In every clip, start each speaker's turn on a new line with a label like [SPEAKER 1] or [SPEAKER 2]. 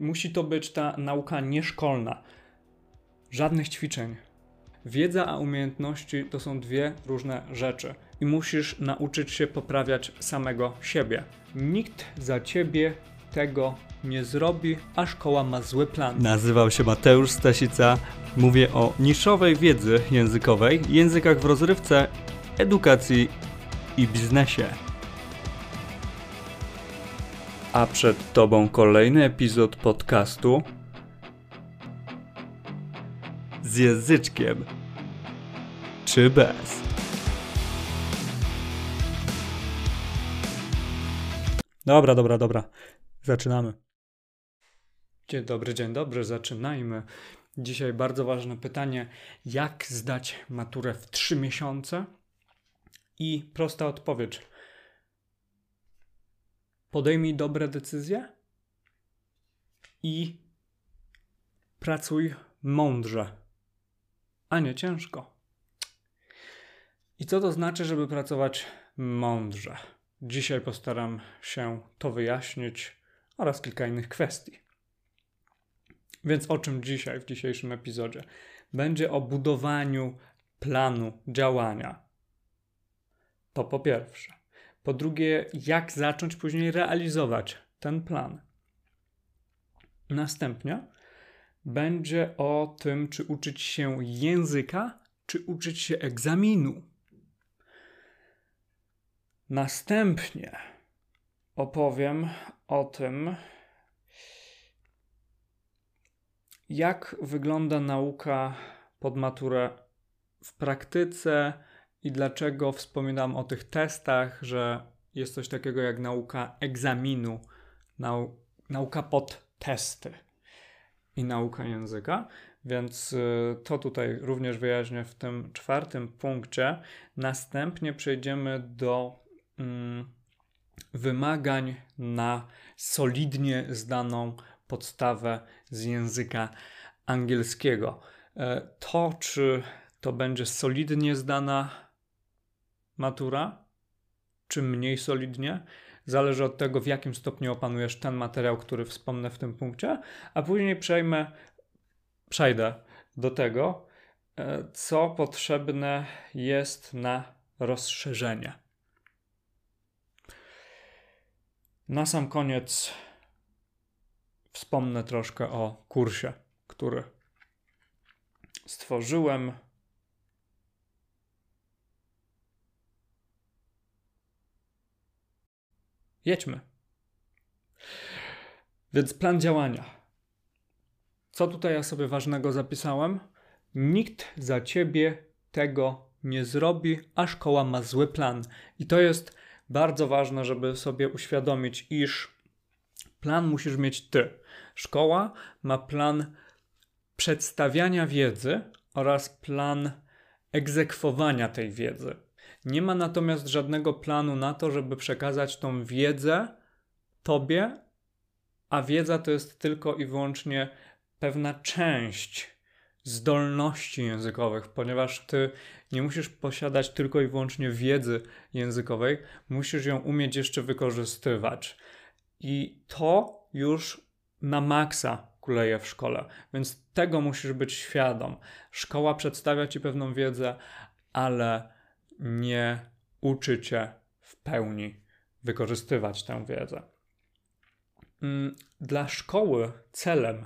[SPEAKER 1] Musi to być ta nauka nieszkolna. Żadnych ćwiczeń. Wiedza a umiejętności to są dwie różne rzeczy i musisz nauczyć się poprawiać samego siebie. Nikt za ciebie tego nie zrobi, a szkoła ma zły plan.
[SPEAKER 2] Nazywam się Mateusz Stasica. Mówię o niszowej wiedzy językowej, językach w rozrywce, edukacji i biznesie. A przed Tobą kolejny epizod podcastu z języczkiem czy bez.
[SPEAKER 1] Dobra, dobra, dobra. Zaczynamy. Dzień dobry, dzień dobry, zaczynajmy. Dzisiaj bardzo ważne pytanie: jak zdać maturę w 3 miesiące? I prosta odpowiedź: podejmij dobre decyzje i pracuj mądrze, a nie ciężko. I co to znaczy, żeby pracować mądrze? Dzisiaj postaram się to wyjaśnić oraz kilka innych kwestii. Więc o czym dzisiaj w dzisiejszym epizodzie? Będzie o budowaniu planu działania. To po pierwsze. Po drugie, jak zacząć później realizować ten plan. Następnie będzie o tym, czy uczyć się języka, czy uczyć się egzaminu. Następnie opowiem o tym, jak wygląda nauka pod maturę w praktyce i dlaczego wspominam o tych testach, że jest coś takiego jak nauka egzaminu, nau nauka pod testy i nauka języka. Więc y, to tutaj również wyjaśnię w tym czwartym punkcie. Następnie przejdziemy do mm, wymagań na solidnie zdaną podstawę z języka angielskiego. E, to, czy to będzie solidnie zdana matura, czy mniej solidnie, zależy od tego, w jakim stopniu opanujesz ten materiał, który wspomnę w tym punkcie, a później przejmę, przejdę do tego, e, co potrzebne jest na rozszerzenie. Na sam koniec wspomnę troszkę o kursie, który stworzyłem. Jedźmy. Więc plan działania. Co tutaj ja sobie ważnego zapisałem? Nikt za ciebie tego nie zrobi, a szkoła ma zły plan. I to jest bardzo ważne, żeby sobie uświadomić, iż plan musisz mieć ty. Szkoła ma plan przedstawiania wiedzy oraz plan egzekwowania tej wiedzy. Nie ma natomiast żadnego planu na to, żeby przekazać tą wiedzę tobie, a wiedza to jest tylko i wyłącznie pewna część zdolności językowych, ponieważ ty nie musisz posiadać tylko i wyłącznie wiedzy językowej, musisz ją umieć jeszcze wykorzystywać. I to już na maksa kuleje w szkole, więc tego musisz być świadom. Szkoła przedstawia ci pewną wiedzę, ale nie uczy cię w pełni wykorzystywać tę wiedzę. Mm, dla szkoły celem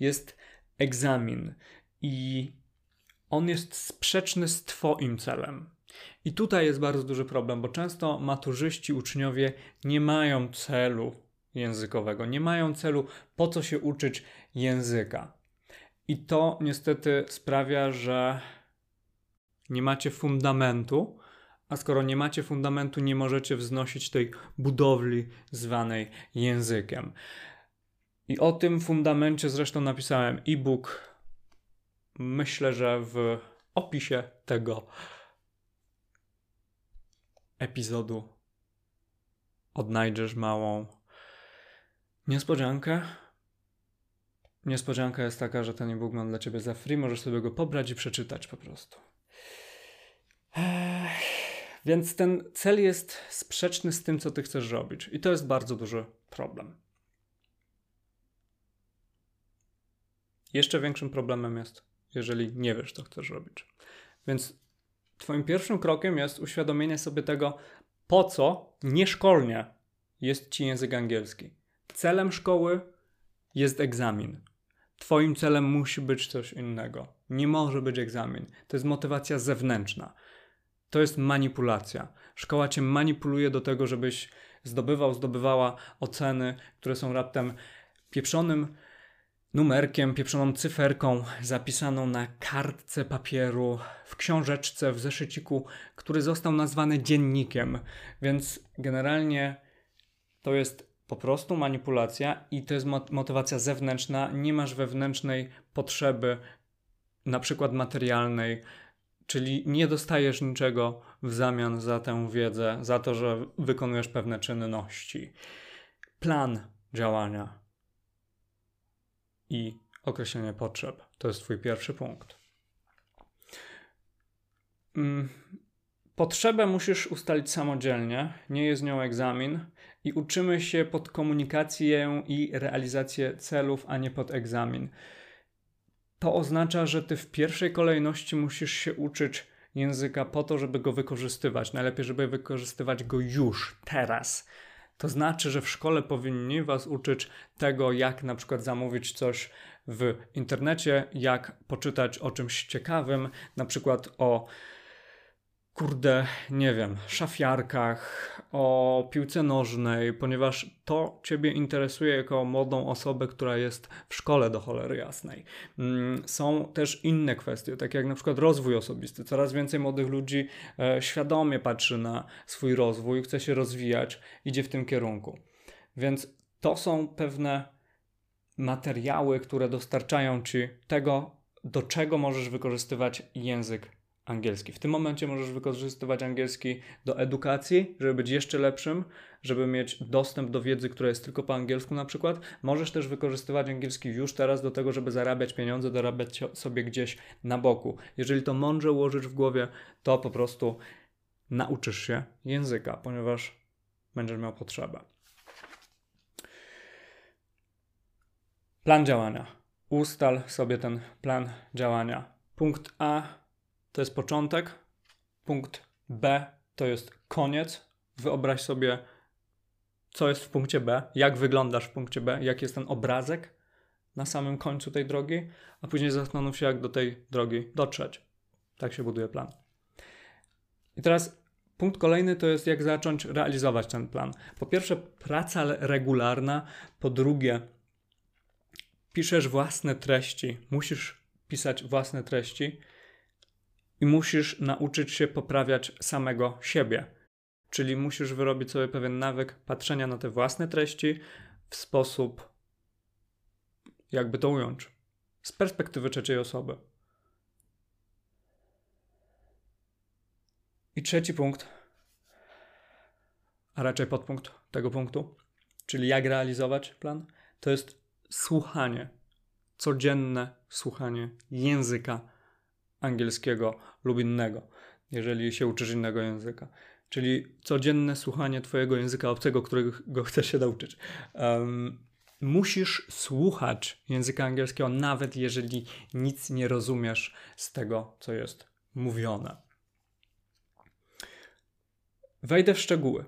[SPEAKER 1] jest egzamin i on jest sprzeczny z Twoim celem. I tutaj jest bardzo duży problem, bo często maturzyści, uczniowie nie mają celu językowego, nie mają celu, po co się uczyć języka. I to niestety sprawia, że nie macie fundamentu, a skoro nie macie fundamentu, nie możecie wznosić tej budowli zwanej językiem. I o tym fundamencie zresztą napisałem e-book myślę, że w opisie tego epizodu odnajdziesz małą niespodziankę. Niespodzianka jest taka, że ten e-book mam dla ciebie za free, możesz sobie go pobrać i przeczytać po prostu. Więc ten cel jest sprzeczny z tym, co ty chcesz robić, i to jest bardzo duży problem. Jeszcze większym problemem jest, jeżeli nie wiesz, co chcesz robić. Więc Twoim pierwszym krokiem jest uświadomienie sobie tego, po co nieszkolnie jest Ci język angielski. Celem szkoły jest egzamin. Twoim celem musi być coś innego. Nie może być egzamin. To jest motywacja zewnętrzna. To jest manipulacja. Szkoła cię manipuluje do tego, żebyś zdobywał, zdobywała oceny, które są raptem pieprzonym numerkiem, pieprzoną cyferką zapisaną na kartce papieru, w książeczce, w zeszyciku, który został nazwany dziennikiem. Więc generalnie to jest po prostu manipulacja i to jest motywacja zewnętrzna. Nie masz wewnętrznej potrzeby, na przykład materialnej, czyli nie dostajesz niczego w zamian za tę wiedzę, za to, że wykonujesz pewne czynności. Plan działania i określenie potrzeb to jest Twój pierwszy punkt. Mm, potrzebę musisz ustalić samodzielnie, nie jest nią egzamin i uczymy się pod komunikację i realizację celów, a nie pod egzamin. To oznacza, że ty w pierwszej kolejności musisz się uczyć języka po to, żeby go wykorzystywać. Najlepiej, żeby wykorzystywać go już, teraz. To znaczy, że w szkole powinni was uczyć tego, jak na przykład zamówić coś w internecie, jak poczytać o czymś ciekawym, na przykład o kurde, nie wiem, szafiarkach, o piłce nożnej, ponieważ to Ciebie interesuje jako młodą osobę, która jest w szkole do cholery jasnej. Mm, są też inne kwestie, takie jak na przykład rozwój osobisty. Coraz więcej młodych ludzi e, świadomie patrzy na swój rozwój, chce się rozwijać, idzie w tym kierunku. Więc to są pewne materiały, które dostarczają Ci tego, do czego możesz wykorzystywać język angielski. W tym momencie możesz wykorzystywać angielski do edukacji, żeby być jeszcze lepszym, żeby mieć dostęp do wiedzy, która jest tylko po angielsku na przykład. Możesz też wykorzystywać angielski już teraz do tego, żeby zarabiać pieniądze, dorabiać sobie gdzieś na boku. Jeżeli to mądrze ułożysz w głowie, to po prostu nauczysz się języka, ponieważ będziesz miał potrzebę. Plan działania. Ustal sobie ten plan działania. Punkt A to jest początek, punkt B to jest koniec. Wyobraź sobie, co jest w punkcie B, jak wyglądasz w punkcie B, jaki jest ten obrazek na samym końcu tej drogi, a później zastanów się, jak do tej drogi dotrzeć. Tak się buduje plan. I teraz punkt kolejny to jest, jak zacząć realizować ten plan. Po pierwsze, praca regularna, po drugie, piszesz własne treści, musisz pisać własne treści i musisz nauczyć się poprawiać samego siebie. Czyli musisz wyrobić sobie pewien nawyk patrzenia na te własne treści w sposób, jakby to ująć, z perspektywy trzeciej osoby. I trzeci punkt, a raczej podpunkt tego punktu, czyli jak realizować plan, to jest słuchanie, codzienne słuchanie języka angielskiego lub innego, jeżeli się uczysz innego języka. Czyli codzienne słuchanie Twojego języka obcego, którego chcesz się nauczyć. Um, musisz słuchać języka angielskiego, nawet jeżeli nic nie rozumiesz z tego, co jest mówione. Wejdę w szczegóły.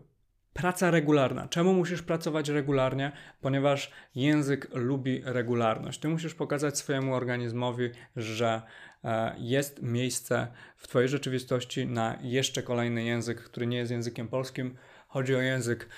[SPEAKER 1] Praca regularna. Czemu musisz pracować regularnie? Ponieważ język lubi regularność. Ty musisz pokazać swojemu organizmowi, że e, jest miejsce w Twojej rzeczywistości na jeszcze kolejny język, który nie jest językiem polskim. Chodzi o język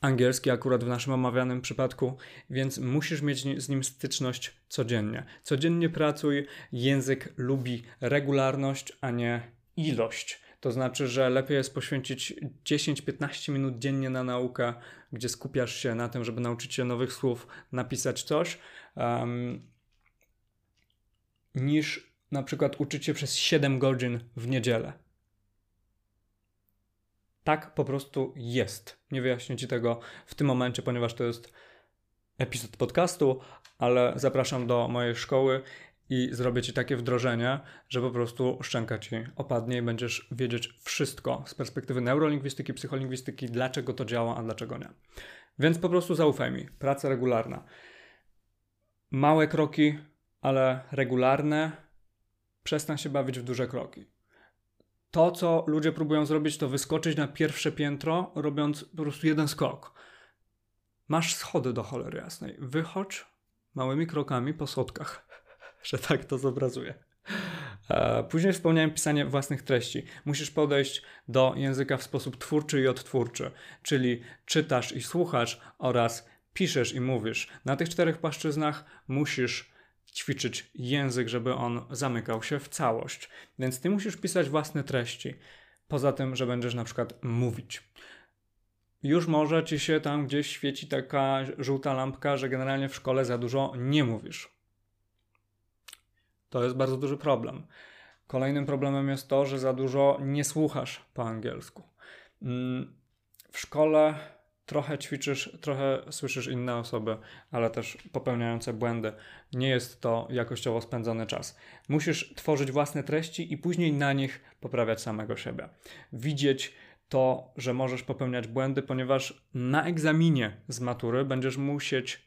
[SPEAKER 1] angielski, akurat w naszym omawianym przypadku, więc musisz mieć z nim styczność codziennie. Codziennie pracuj. Język lubi regularność, a nie ilość. To znaczy, że lepiej jest poświęcić 10-15 minut dziennie na naukę, gdzie skupiasz się na tym, żeby nauczyć się nowych słów, napisać coś, um, niż na przykład uczyć się przez 7 godzin w niedzielę. Tak po prostu jest. Nie wyjaśnię Ci tego w tym momencie, ponieważ to jest epizod podcastu, ale zapraszam do mojej szkoły i zrobię ci takie wdrożenie, że po prostu szczęka ci opadnie i będziesz wiedzieć wszystko z perspektywy neurolingwistyki, psycholingwistyki, dlaczego to działa, a dlaczego nie. Więc po prostu zaufaj mi. Praca regularna. Małe kroki, ale regularne. Przestań się bawić w duże kroki. To, co ludzie próbują zrobić, to wyskoczyć na pierwsze piętro, robiąc po prostu jeden skok. Masz schody do cholery jasnej. Wychodź małymi krokami po schodkach, że tak to zobrazuję. E, później wspomniałem pisanie własnych treści. Musisz podejść do języka w sposób twórczy i odtwórczy, czyli czytasz i słuchasz oraz piszesz i mówisz. Na tych czterech płaszczyznach musisz ćwiczyć język, żeby on zamykał się w całość. Więc ty musisz pisać własne treści. Poza tym, że będziesz na przykład mówić. Już może ci się tam gdzieś świeci taka żółta lampka, że generalnie w szkole za dużo nie mówisz. To jest bardzo duży problem. Kolejnym problemem jest to, że za dużo nie słuchasz po angielsku. Mm, w szkole trochę ćwiczysz, trochę słyszysz inne osoby, ale też popełniające błędy. Nie jest to jakościowo spędzony czas. Musisz tworzyć własne treści i później na nich poprawiać samego siebie. Widzieć to, że możesz popełniać błędy, ponieważ na egzaminie z matury będziesz musieć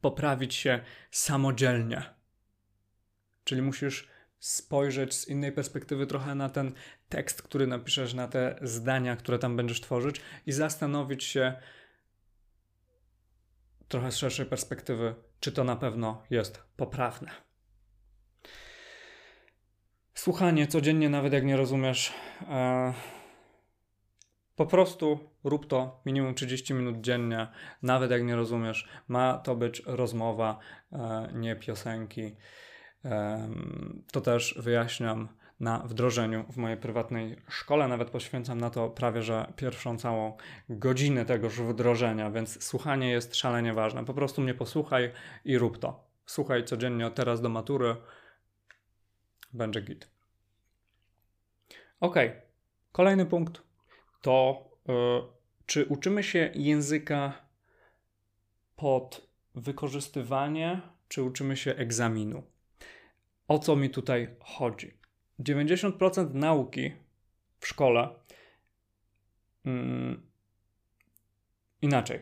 [SPEAKER 1] poprawić się samodzielnie. Czyli musisz spojrzeć z innej perspektywy trochę na ten tekst, który napiszesz, na te zdania, które tam będziesz tworzyć i zastanowić się trochę z szerszej perspektywy, czy to na pewno jest poprawne. Słuchanie codziennie, nawet jak nie rozumiesz, e, po prostu rób to minimum 30 minut dziennie, nawet jak nie rozumiesz. Ma to być rozmowa, e, nie piosenki. To też wyjaśniam na wdrożeniu w mojej prywatnej szkole. Nawet poświęcam na to prawie że pierwszą całą godzinę tegoż wdrożenia, więc słuchanie jest szalenie ważne. Po prostu mnie posłuchaj i rób to. Słuchaj codziennie od teraz do matury. Będzie git. Ok. Kolejny punkt to yy, czy uczymy się języka pod wykorzystywanie, czy uczymy się egzaminu. O co mi tutaj chodzi? 90% nauki w szkole mm, inaczej.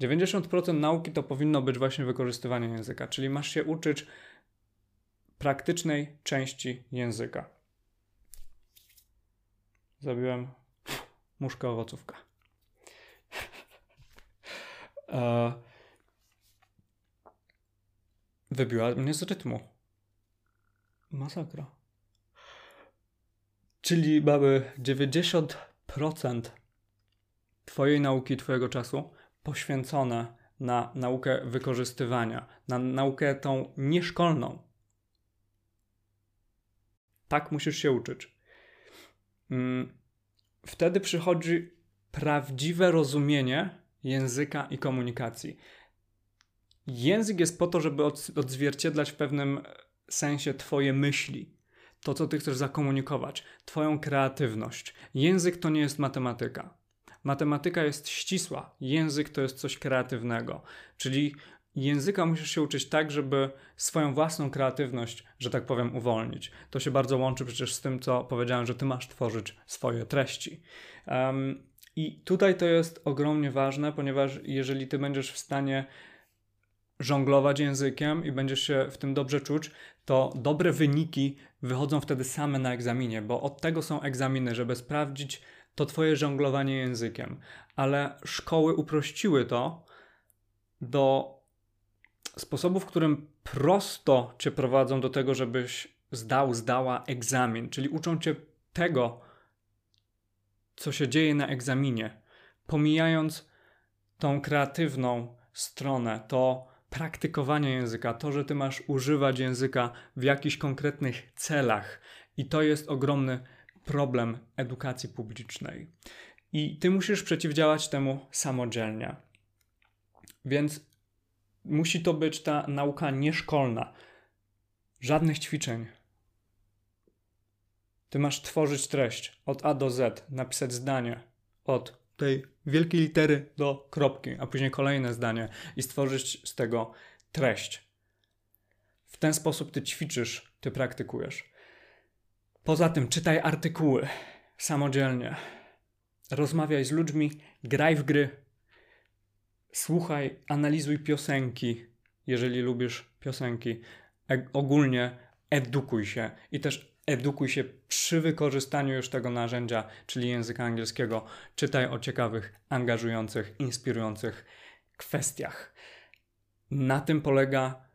[SPEAKER 1] 90% nauki to powinno być właśnie wykorzystywanie języka, czyli masz się uczyć praktycznej części języka. Zabiłem muszkę owocówka. e, wybiła mnie z rytmu. Masakra. Czyli mamy 90% Twojej nauki, Twojego czasu poświęcone na naukę wykorzystywania, na naukę tą nieszkolną. Tak musisz się uczyć. Mm, wtedy przychodzi prawdziwe rozumienie języka i komunikacji. Język jest po to, żeby odzwierciedlać w pewnym sensie Twoje myśli, to co Ty chcesz zakomunikować, Twoją kreatywność. Język to nie jest matematyka. Matematyka jest ścisła, język to jest coś kreatywnego, czyli języka musisz się uczyć tak, żeby swoją własną kreatywność, że tak powiem, uwolnić. To się bardzo łączy przecież z tym, co powiedziałem, że ty masz tworzyć swoje treści. Um, I tutaj to jest ogromnie ważne, ponieważ jeżeli ty będziesz w stanie żonglować językiem i będziesz się w tym dobrze czuć, to dobre wyniki wychodzą wtedy same na egzaminie, bo od tego są egzaminy, żeby sprawdzić to twoje żonglowanie językiem. Ale szkoły uprościły to do sposobu, w którym prosto cię prowadzą do tego, żebyś zdał, zdała egzamin, czyli uczą cię tego, co się dzieje na egzaminie, pomijając tą kreatywną stronę, to praktykowanie języka, to, że ty masz używać języka w jakichś konkretnych celach. I to jest ogromny problem edukacji publicznej. I ty musisz przeciwdziałać temu samodzielnie. Więc musi to być ta nauka nieszkolna. Żadnych ćwiczeń. Ty masz tworzyć treść od A do Z, napisać zdanie od tej wielkiej litery do kropki, a później kolejne zdanie i stworzyć z tego treść. W ten sposób ty ćwiczysz, ty praktykujesz. Poza tym czytaj artykuły samodzielnie. Rozmawiaj z ludźmi, graj w gry, słuchaj, analizuj piosenki, jeżeli lubisz piosenki. E ogólnie edukuj się i też edukuj się przy wykorzystaniu już tego narzędzia, czyli języka angielskiego. Czytaj o ciekawych, angażujących, inspirujących kwestiach. Na tym polega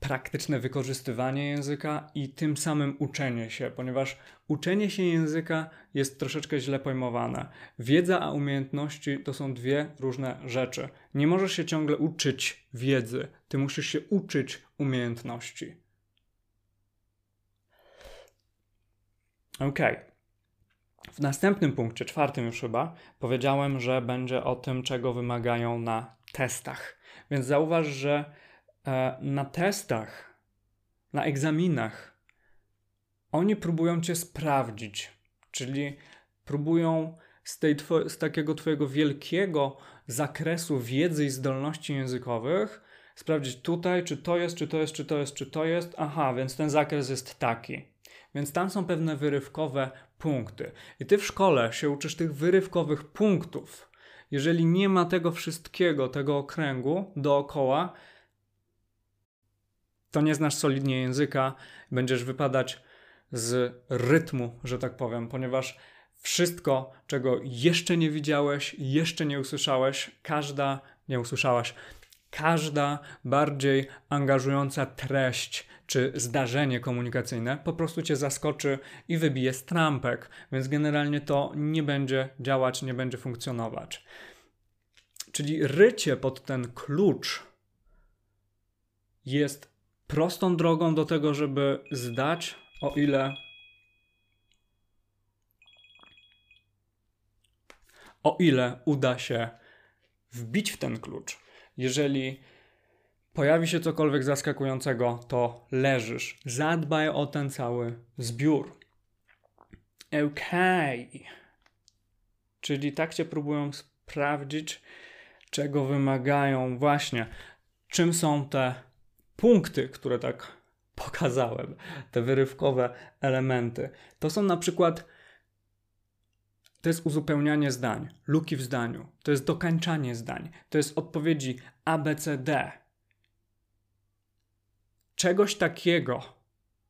[SPEAKER 1] praktyczne wykorzystywanie języka i tym samym uczenie się, ponieważ uczenie się języka jest troszeczkę źle pojmowane. Wiedza a umiejętności to są dwie różne rzeczy. Nie możesz się ciągle uczyć wiedzy, ty musisz się uczyć umiejętności. Ok. W następnym punkcie, czwartym już chyba, powiedziałem, że będzie o tym, czego wymagają na testach. Więc zauważ, że e, na testach, na egzaminach, oni próbują cię sprawdzić, czyli próbują z, tej z takiego twojego wielkiego zakresu wiedzy i zdolności językowych sprawdzić tutaj, czy to jest, czy to jest, czy to jest, czy to jest. Aha, więc ten zakres jest taki. Więc tam są pewne wyrywkowe punkty. I ty w szkole się uczysz tych wyrywkowych punktów. Jeżeli nie ma tego wszystkiego, tego okręgu dookoła, to nie znasz solidnie języka, będziesz wypadać z rytmu, że tak powiem, ponieważ wszystko, czego jeszcze nie widziałeś, jeszcze nie usłyszałeś, każda, nie usłyszałaś, każda bardziej angażująca treść czy zdarzenie komunikacyjne po prostu cię zaskoczy i wybije z trampek, więc generalnie to nie będzie działać, nie będzie funkcjonować. Czyli rycie pod ten klucz jest prostą drogą do tego, żeby zdać, o ile o ile uda się wbić w ten klucz. Jeżeli pojawi się cokolwiek zaskakującego, to leżysz. Zadbaj o ten cały zbiór. Okej. Okay. Czyli tak cię próbują sprawdzić, czego wymagają właśnie. Czym są te punkty, które tak pokazałem, te wyrywkowe elementy. To są na przykład to jest uzupełnianie zdań, luki w zdaniu, to jest dokańczanie zdań, to jest odpowiedzi A, B, C, D. Czegoś takiego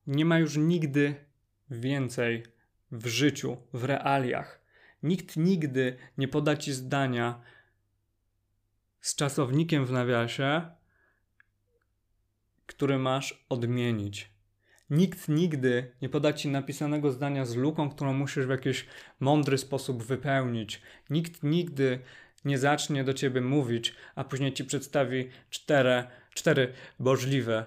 [SPEAKER 1] nie ma już nigdy więcej w życiu, w realiach. Nikt nigdy nie poda ci zdania z czasownikiem w nawiasie, który masz odmienić. Nikt nigdy nie poda ci napisanego zdania z luką, którą musisz w jakiś mądry sposób wypełnić. Nikt nigdy nie zacznie do ciebie mówić, a później ci przedstawi cztery, cztery możliwe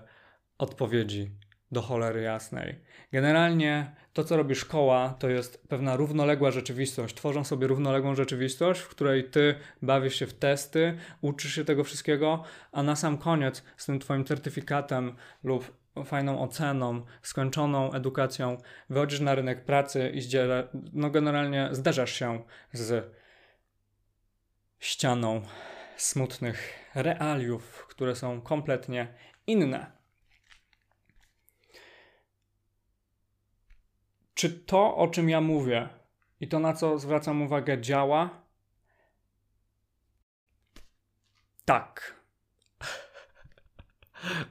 [SPEAKER 1] odpowiedzi do cholery jasnej. Generalnie to, co robi szkoła, to jest pewna równoległa rzeczywistość. Tworzą sobie równoległą rzeczywistość, w której ty bawisz się w testy, uczysz się tego wszystkiego, a na sam koniec z tym twoim certyfikatem lub fajną oceną, skończoną edukacją, wychodzisz na rynek pracy i zdziela, no generalnie zderzasz się z ścianą smutnych realiów, które są kompletnie inne. Czy to, o czym ja mówię i to, na co zwracam uwagę, działa? Tak.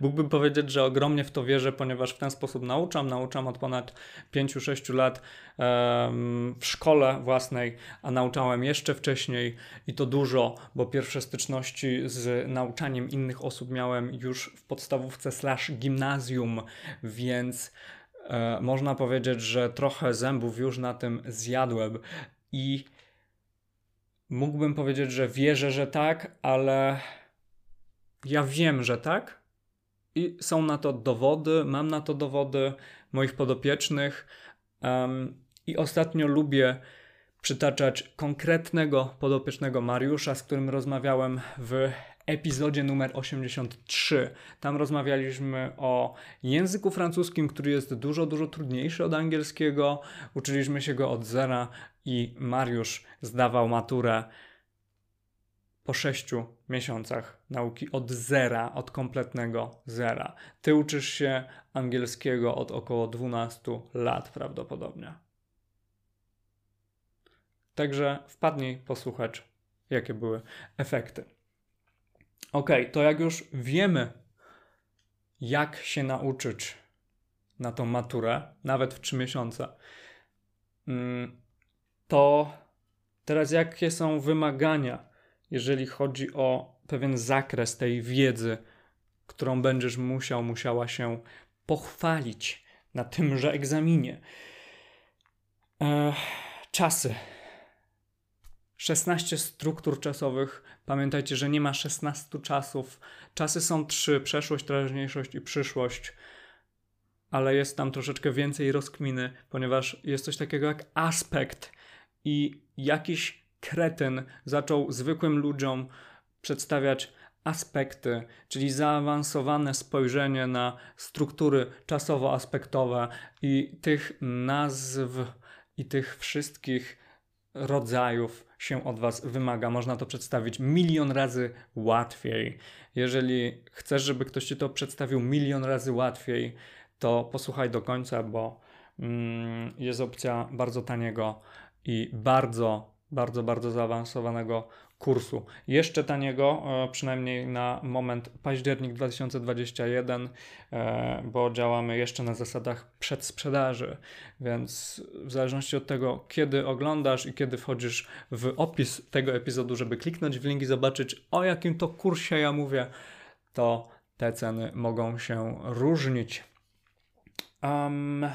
[SPEAKER 1] Mógłbym powiedzieć, że ogromnie w to wierzę, ponieważ w ten sposób nauczam. Nauczam od ponad 5-6 lat w szkole własnej, a nauczałem jeszcze wcześniej i to dużo, bo pierwsze styczności z nauczaniem innych osób miałem już w podstawówce slash gimnazjum, więc e, można powiedzieć, że trochę zębów już na tym zjadłem i mógłbym powiedzieć, że wierzę, że tak, ale ja wiem, że tak, i są na to dowody, mam na to dowody moich podopiecznych. Um, I ostatnio lubię przytaczać konkretnego podopiecznego Mariusza, z którym rozmawiałem w epizodzie numer 83. Tam rozmawialiśmy o języku francuskim, który jest dużo, dużo trudniejszy od angielskiego. Uczyliśmy się go od zera i Mariusz zdawał maturę po sześciu miesiącach nauki od zera, od kompletnego zera. Ty uczysz się angielskiego od około 12 lat prawdopodobnie. Także wpadnij posłuchać, jakie były efekty. Ok, to jak już wiemy, jak się nauczyć na tą maturę, nawet w 3 miesiące, mm, to teraz jakie są wymagania, jeżeli chodzi o pewien zakres tej wiedzy, którą będziesz musiał, musiała się pochwalić na tymże egzaminie. czasy. 16 struktur czasowych. Pamiętajcie, że nie ma 16 czasów. Czasy są trzy: przeszłość, teraźniejszość i przyszłość. Ale jest tam troszeczkę więcej rozkminy, ponieważ jest coś takiego jak aspekt i jakiś kretyn zaczął zwykłym ludziom przedstawiać aspekty, czyli zaawansowane spojrzenie na struktury czasowo-aspektowe i tych nazw i tych wszystkich rodzajów się od Was wymaga. Można to przedstawić milion razy łatwiej. Jeżeli chcesz, żeby ktoś Ci to przedstawił milion razy łatwiej, to posłuchaj do końca, bo mm, jest opcja bardzo taniego i bardzo, bardzo, bardzo zaawansowanego kursu. Jeszcze taniego, e, przynajmniej na moment październik 2021, e, bo działamy jeszcze na zasadach przedsprzedaży, więc w zależności od tego, kiedy oglądasz i kiedy wchodzisz w opis tego epizodu, żeby kliknąć w link i zobaczyć, o jakim to kursie ja mówię, to te ceny mogą się różnić. Um,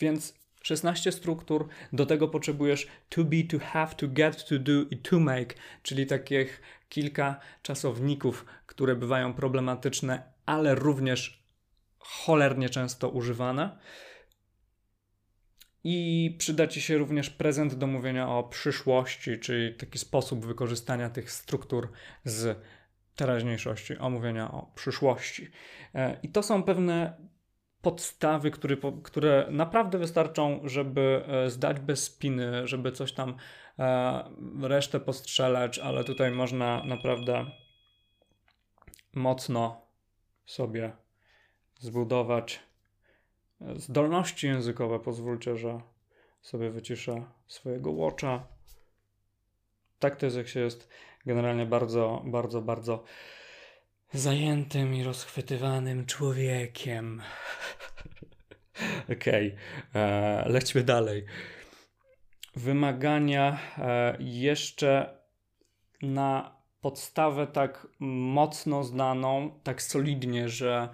[SPEAKER 1] więc 16 struktur, do tego potrzebujesz to be, to have, to get, to do i to make, czyli takich kilka czasowników, które bywają problematyczne, ale również cholernie często używane. I przyda Ci się również prezent do mówienia o przyszłości, czyli taki sposób wykorzystania tych struktur z teraźniejszości, omówienia o przyszłości. E, I to są pewne podstawy, które, które naprawdę wystarczą, żeby e, zdać bez spiny, żeby coś tam e, resztę postrzelać, ale tutaj można naprawdę mocno sobie zbudować e, zdolności językowe. Pozwólcie, że sobie wyciszę swojego watcha. Tak to jest, jak się jest generalnie bardzo, bardzo, bardzo zajętym i rozchwytywanym człowiekiem. Okej, okay. E, lećmy dalej. Wymagania e, jeszcze na podstawę tak mocno znaną, tak solidnie, że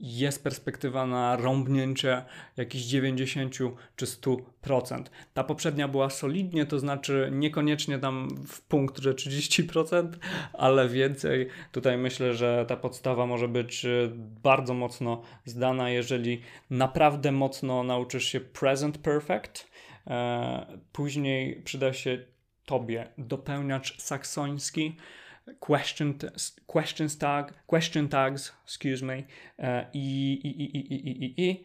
[SPEAKER 1] jest perspektywa na rąbnięcie jakichś 90 czy 100%. Ta poprzednia była solidnie, to znaczy niekoniecznie tam w punkt, że 30%, ale więcej. Tutaj myślę, że ta podstawa może być y, bardzo mocno zdana, jeżeli naprawdę mocno nauczysz się present perfect. E, później przyda się tobie dopełniacz saksoński question, question, tag, question tags, excuse me, i, i, i, i, i, i, i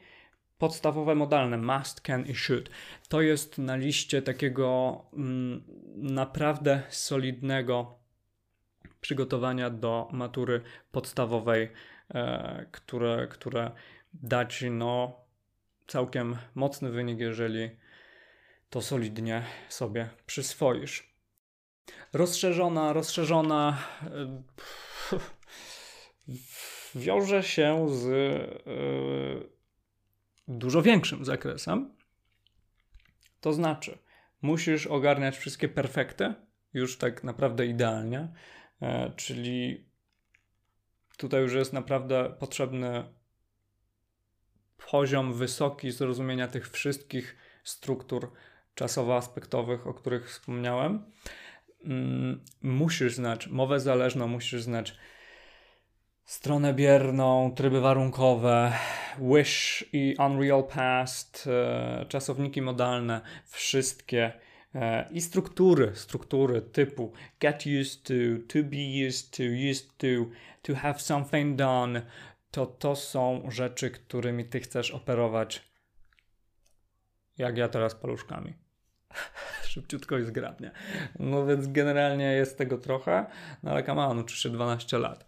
[SPEAKER 1] podstawowe modalne must, can i should. To jest na liście takiego mm, naprawdę solidnego przygotowania do matury podstawowej, e, które, które da ci no, całkiem mocny wynik, jeżeli to solidnie sobie przyswoisz. Rozszerzona, rozszerzona e, wiąże się z e, dużo większym zakresem. To znaczy, musisz ogarniać wszystkie perfekty już tak naprawdę idealnie, e, czyli tutaj już jest naprawdę potrzebny poziom wysoki zrozumienia tych wszystkich struktur czasowo-aspektowych, o których wspomniałem. Mm, musisz znać mowę zależną, musisz znać stronę bierną, tryby warunkowe, Wish i Unreal Past, e, czasowniki modalne, wszystkie e, i struktury, struktury typu get used to, to be used to, used to, to have something done, to to są rzeczy, którymi ty chcesz operować, jak ja teraz paluszkami. Szybciutko i zgrabnie. No więc generalnie jest tego trochę, no ale come uczy się 12 lat.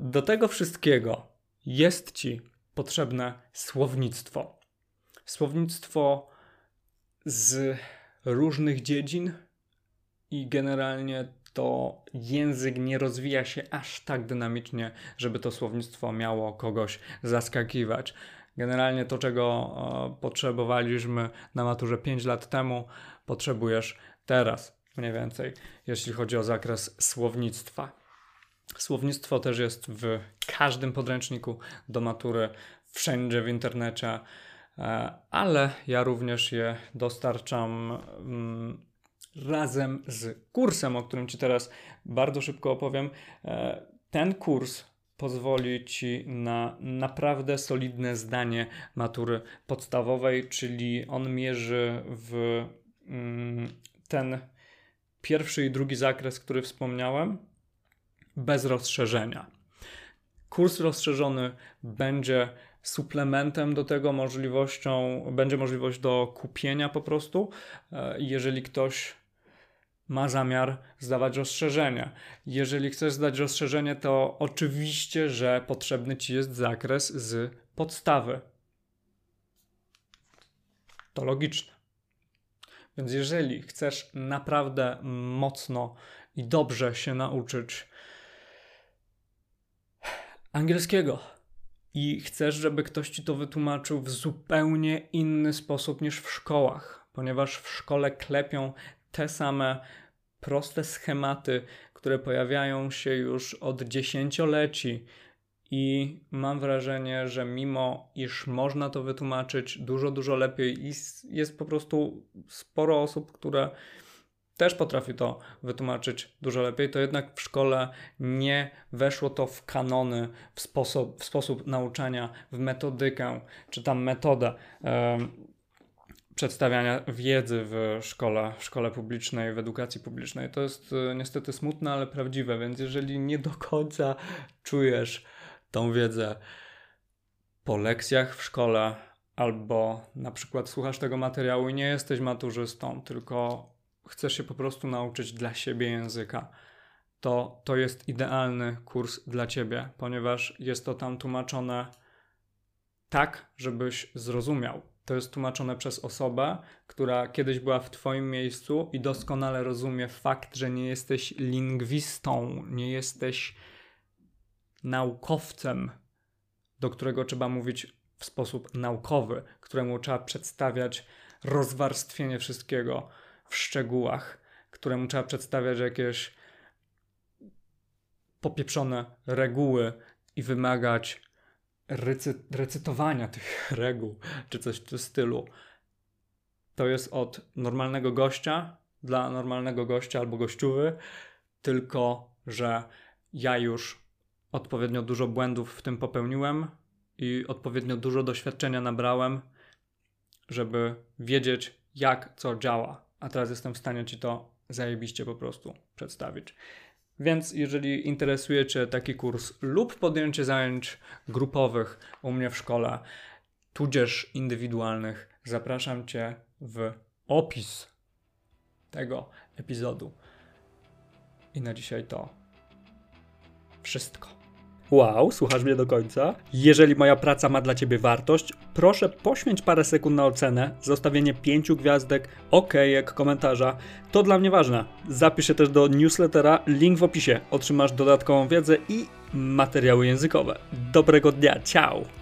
[SPEAKER 1] Do tego wszystkiego jest ci potrzebne słownictwo. Słownictwo z różnych dziedzin i generalnie to język nie rozwija się aż tak dynamicznie, żeby to słownictwo miało kogoś zaskakiwać. Generalnie to, czego e, potrzebowaliśmy na maturze 5 lat temu, potrzebujesz teraz, mniej więcej, jeśli chodzi o zakres słownictwa. Słownictwo też jest w każdym podręczniku do matury, wszędzie w internecie, e, ale ja również je dostarczam mm, razem z kursem, o którym Ci teraz bardzo szybko opowiem. E, ten kurs pozwoli Ci na naprawdę solidne zdanie matury podstawowej, czyli on mierzy w mm, ten pierwszy i drugi zakres, który wspomniałem, bez rozszerzenia. Kurs rozszerzony będzie suplementem do tego możliwością, będzie możliwość do kupienia po prostu. E, jeżeli ktoś ma zamiar zdawać rozszerzenie. Jeżeli chcesz zdać rozszerzenie, to oczywiście, że potrzebny ci jest zakres z podstawy. To logiczne. Więc jeżeli chcesz naprawdę mocno i dobrze się nauczyć angielskiego i chcesz, żeby ktoś ci to wytłumaczył w zupełnie inny sposób niż w szkołach, ponieważ w szkole klepią te same proste schematy, które pojawiają się już od dziesięcioleci. I mam wrażenie, że mimo iż można to wytłumaczyć dużo, dużo lepiej, i jest po prostu sporo osób, które też potrafi to wytłumaczyć dużo lepiej, to jednak w szkole nie weszło to w kanony, w sposób, w sposób nauczania, w metodykę, czy tam metodę przedstawiania wiedzy w szkole, w szkole publicznej, w edukacji publicznej. To jest e, niestety smutne, ale prawdziwe, więc jeżeli nie do końca czujesz tą wiedzę po lekcjach w szkole, albo na przykład słuchasz tego materiału i nie jesteś maturzystą, tylko chcesz się po prostu nauczyć dla siebie języka, to to jest idealny kurs dla ciebie, ponieważ jest to tam tłumaczone tak, żebyś zrozumiał to jest tłumaczone przez osobę, która kiedyś była w Twoim miejscu i doskonale rozumie fakt, że nie jesteś lingwistą, nie jesteś naukowcem, do którego trzeba mówić w sposób naukowy, któremu trzeba przedstawiać rozwarstwienie wszystkiego w szczegółach, któremu trzeba przedstawiać jakieś popieprzone reguły i wymagać recy recytowania tych reguł, czy coś w tym stylu. To jest od normalnego gościa dla normalnego gościa albo gościuwy, tylko że ja już odpowiednio dużo błędów w tym popełniłem i odpowiednio dużo doświadczenia nabrałem, żeby wiedzieć, jak co działa. A teraz jestem w stanie ci to zajebiście po prostu przedstawić. Więc jeżeli interesuje Cię taki kurs lub podjęcie zajęć grupowych u mnie w szkole, tudzież indywidualnych, zapraszam Cię w opis tego epizodu. I na dzisiaj to wszystko. Wow, słuchasz mnie do końca? Jeżeli moja praca ma dla Ciebie wartość, proszę poświęć parę sekund na ocenę, zostawienie pięciu gwiazdek, ok, jak komentarza. To dla mnie ważne. Zapisz się też do newslettera, link w opisie. Otrzymasz dodatkową wiedzę i materiały językowe. Dobrego dnia, ciao!